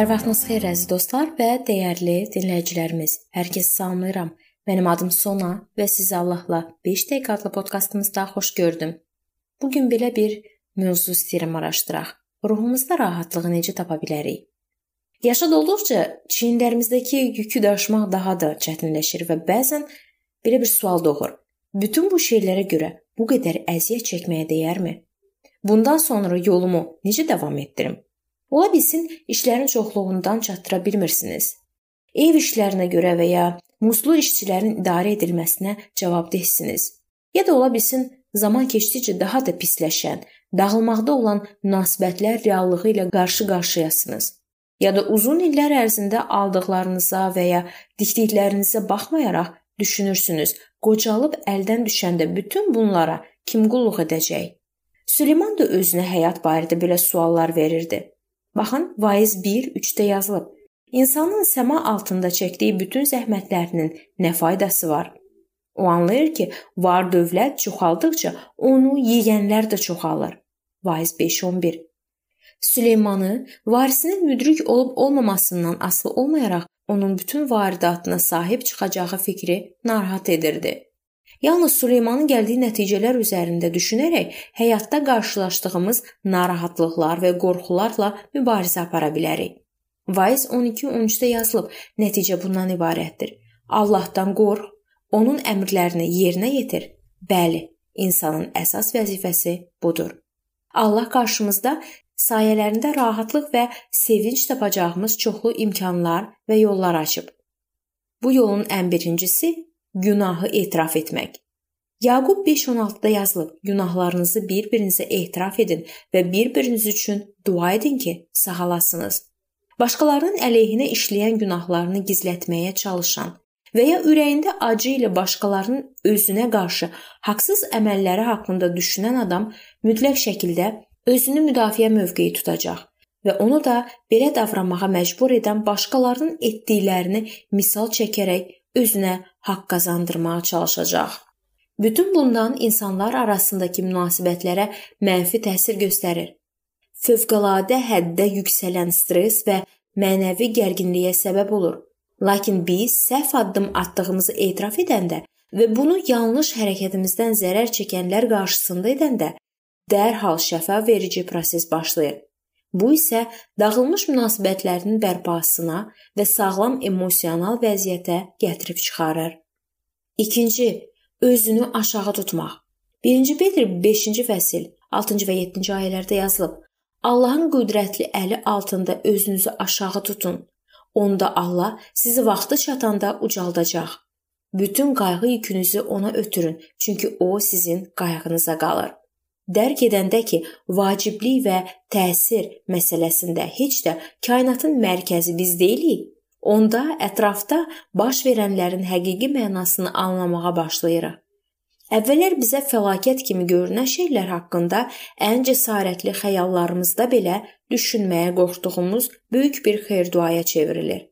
Hər vaxtınız xeyir əziz dostlar və dəyərli dinləyicilərimiz. Hər kəsi salamlayıram. Mənim adım Sona və sizi Allahla 5 dəqiqə adlı podkastımızda xoş gördüm. Bu gün belə bir mövzu istəyirəm araşdıraq. Ruhumuzda rahatlığı necə tapa bilərik? Yaşa dolduqca çiyinlərimizdəki yükü daşımaq daha da çətinləşir və bəzən belə bir sual doğur. Bütün bu şeylərə görə bu qədər əziyyət çəkməyə dəyərmi? Bundan sonra yolumu necə davam etdirim? Ola bilsin, işlərin çoxluğundan çatdıra bilmirsiniz. Ev işlərinə görə və ya muslu işçilərin idarə edilməsinə cavabdehsiniz. Ya da ola bilsin, zaman keçdikcə daha da pisləşən, dağılmaqda olan münasibətlər reallığı ilə qarşı-qarşıyasınız. Ya da uzun illər ərzində aldıqlarınıza və ya dikdiklərinizə baxmayaraq düşünürsünüz, qocalıb əldən düşəndə bütün bunlara kim qulluq edəcək? Süleyman da özünə həyat barədə belə suallar verirdi. Baxın, vaiz 1:3-də yazılıb. İnsanın səma altında çəkdiyi bütün zəhmətlərinin nə faydası var? O anlayır ki, var dövlət çoxaldıqca onu yeyənlər də çoxalır. Vaiz 5:11. Süleymanı varisinin müdrik olub olmamasından asılı olmayaraq onun bütün varidatına sahib çıxacağı fikri narahat edirdi. Yalnız Süleymanın gəldiyi nəticələr üzərində düşünərək həyatda qarşılaşdığımız narahatlıqlar və qorxularla mübarizə apara bilərik. Vaiz 12-13-də yazılıb. Nəticə bundan ibarətdir. Allahdan qorx, onun əmrlərini yerinə yetir. Bəli, insanın əsas vəzifəsi budur. Allah qarşımızda sayələrində rahatlıq və sevinc tapacağımız çoxlu imkanlar və yollar açıb. Bu yolun ən birincisi Günahı etiraf etmək. Yaqub 5:16-da yazılıb: Günahlarınızı bir-birinizə etiraf edin və bir-biriniz üçün dua edin ki, sağalasınız. Başqalarının əleyhinə işləyən günahlarını gizlətməyə çalışan və ya ürəyində acı ilə başqalarının özünə qarşı haqsız əməlləri haqqında düşünən adam mütləq şəkildə özünü müdafiə mövqeyi tutacaq və onu da belə davranmağa məcbur edən başqalarının etdiklərini misal çəkərək özünə haqq qazandırmağa çalışacaq. Bütün bundan insanlar arasındakı münasibətlərə mənfi təsir göstərir. Fövqəladə həddə yüksələn stress və mənəvi gərginliyə səbəb olur. Lakin biz səhv addım atdığımızı etiraf edəndə və bunu yanlış hərəkətimizdən zərər çəkənlər qarşısında edəndə dərhal şəfa verici proses başlayır. Bu isə dağılmış münasibətlərin bərpasına və sağlam emosional vəziyyətə gətirib çıxarır. İkinci, özünü aşağı tutmaq. 1-ci Petr 5-ci fəsil 6-cı və 7-ci ayələrdə yazılıb: Allahın qüdrətli əli altında özünüzü aşağı tutun. Onda Allah sizi vaxtı çatanda ucaldacaq. Bütün qayğı yükünüzü ona ötürün, çünki o sizin qayğınıza qalır dərk edəndə ki, vaciblik və təsir məsələsində heç də kainatın mərkəzi biz deyilik, onda ətrafda baş verənlərin həqiqi mənasını anlamağa başlayırıq. Əvvəllər bizə fəlakət kimi görünən şeylər haqqında ən cəsarətli xəyallarımızda belə düşünməyə qorxduğumuz böyük bir xeyir-duaya çevrilir.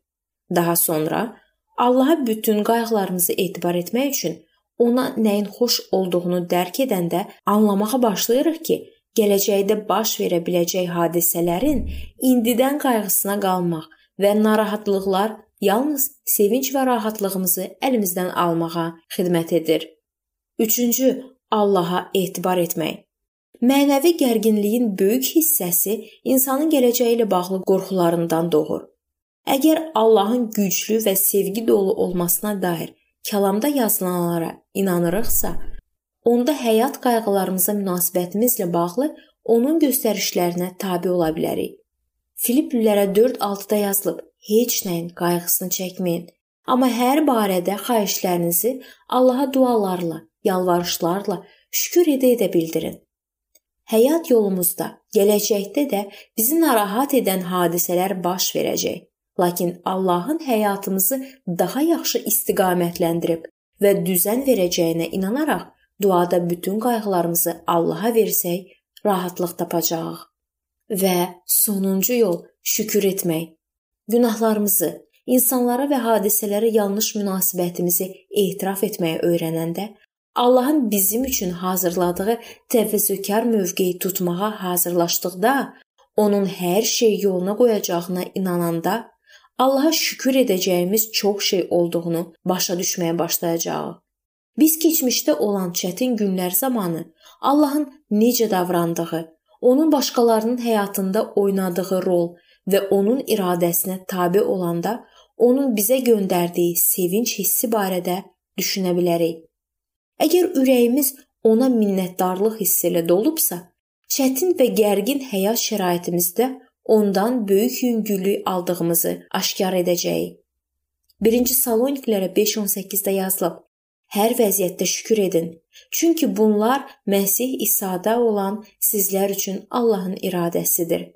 Daha sonra Allaha bütün qayğılarımızı etibar etmək üçün ona nəyin xoş olduğunu dərk edəndə anlamağa başlayırıq ki, gələcəkdə baş verə biləcək hadisələrin indidən qayğısına qalmaq və narahatlıqlar yalnız sevinc və rahatlığımızı əlimizdən almağa xidmət edir. 3-cü Allaha etibar etmək. Mənəvi gərginliyin böyük hissəsi insanın gələcəyi ilə bağlı qorxularından doğur. Əgər Allahın güclü və sevgi dolu olmasına dair kəlamda yazılanlara inanırıqsa, onda həyat qayğılarımıza münasibətimizlə bağlı onun göstərişlərinə tabe ola bilərik. Filiplilərə 4:6-da yazılıb: Heç nəyin qayğısını çəkməyin, amma hər barədə xahişlərinizi Allaha dualarla, yalvarışlarla şükür edə-edə bildirin. Həyat yolumuzda, gələcəkdə də bizi narahat edən hadisələr baş verəcək. Lakin Allahın həyatımızı daha yaxşı istiqamətləndirib və düzən verəcəyinə inanaraq duada bütün qayğılarımızı Allaha versək, rahatlıq tapacağıq. Və sonuncu yol şükür etmək. Günahlarımızı, insanlara və hadisələrə yanlış münasibətimizi etiraf etməyə öyrənəndə Allahın bizim üçün hazırladığı təvəzzükar mövqeyi tutmağa hazırlaşdıqda onun hər şeyi yoluna qoyacağına inananda Allaha şükür edəcəyimiz çox şey olduğunu başa düşməyə başlayacağıq. Biz keçmişdə olan çətin günlər zamanı Allahın necə davrandığı, onun başqalarının həyatında oynadığı rol və onun iradəsinə tabe olanda onun bizə göndərdiyi sevinç hissi barədə düşünə bilərik. Əgər ürəyimiz ona minnətdarlıq hissi ilə dolubsa, çətin və gərgin həyat şəraitimizdə ondan böyük yüngüllük aldığımızı aşkar edəcəyik. 1 Saloniklərə 5:18-də yazılıb: Hər vəziyyətdə şükür edin, çünki bunlar Məsih İsa'da olan sizlər üçün Allahın iradəsidir.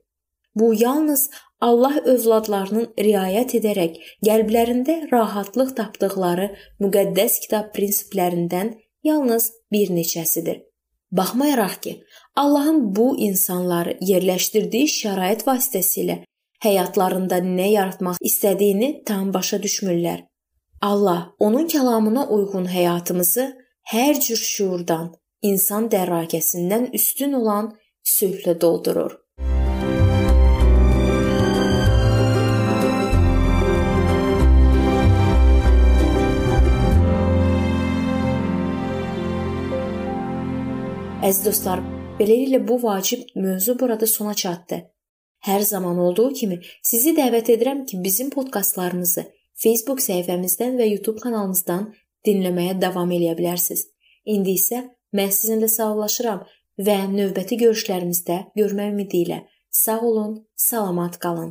Bu yalnız Allah övladlarının riayət edərək qəlblərində rahatlıq tapdıqları müqəddəs kitab prinsiplərindən yalnız bir neçəsidir. Baxmayaraq ki, Allahın bu insanları yerləşdirdiyi şərait vasitəsilə həyatlarında nə yaratmaq istədiyini tam başa düşmürlər. Allah onun kəlamına uyğun həyatımızı hər cür şuurdan, insan dərrakəsindən üstün olan sülhlə doldurur. Əziz dostlar, beləliklə bu vacib mövzu burada sona çatdı. Hər zaman olduğu kimi sizi dəvət edirəm ki, bizim podkastlarımızı Facebook səhifəmizdən və YouTube kanalımızdan dinləməyə davam edə bilərsiniz. İndi isə mən sizinlə sağollaşıram və növbəti görüşlərimizdə görmək ümidi ilə sağ olun, salamat qalın.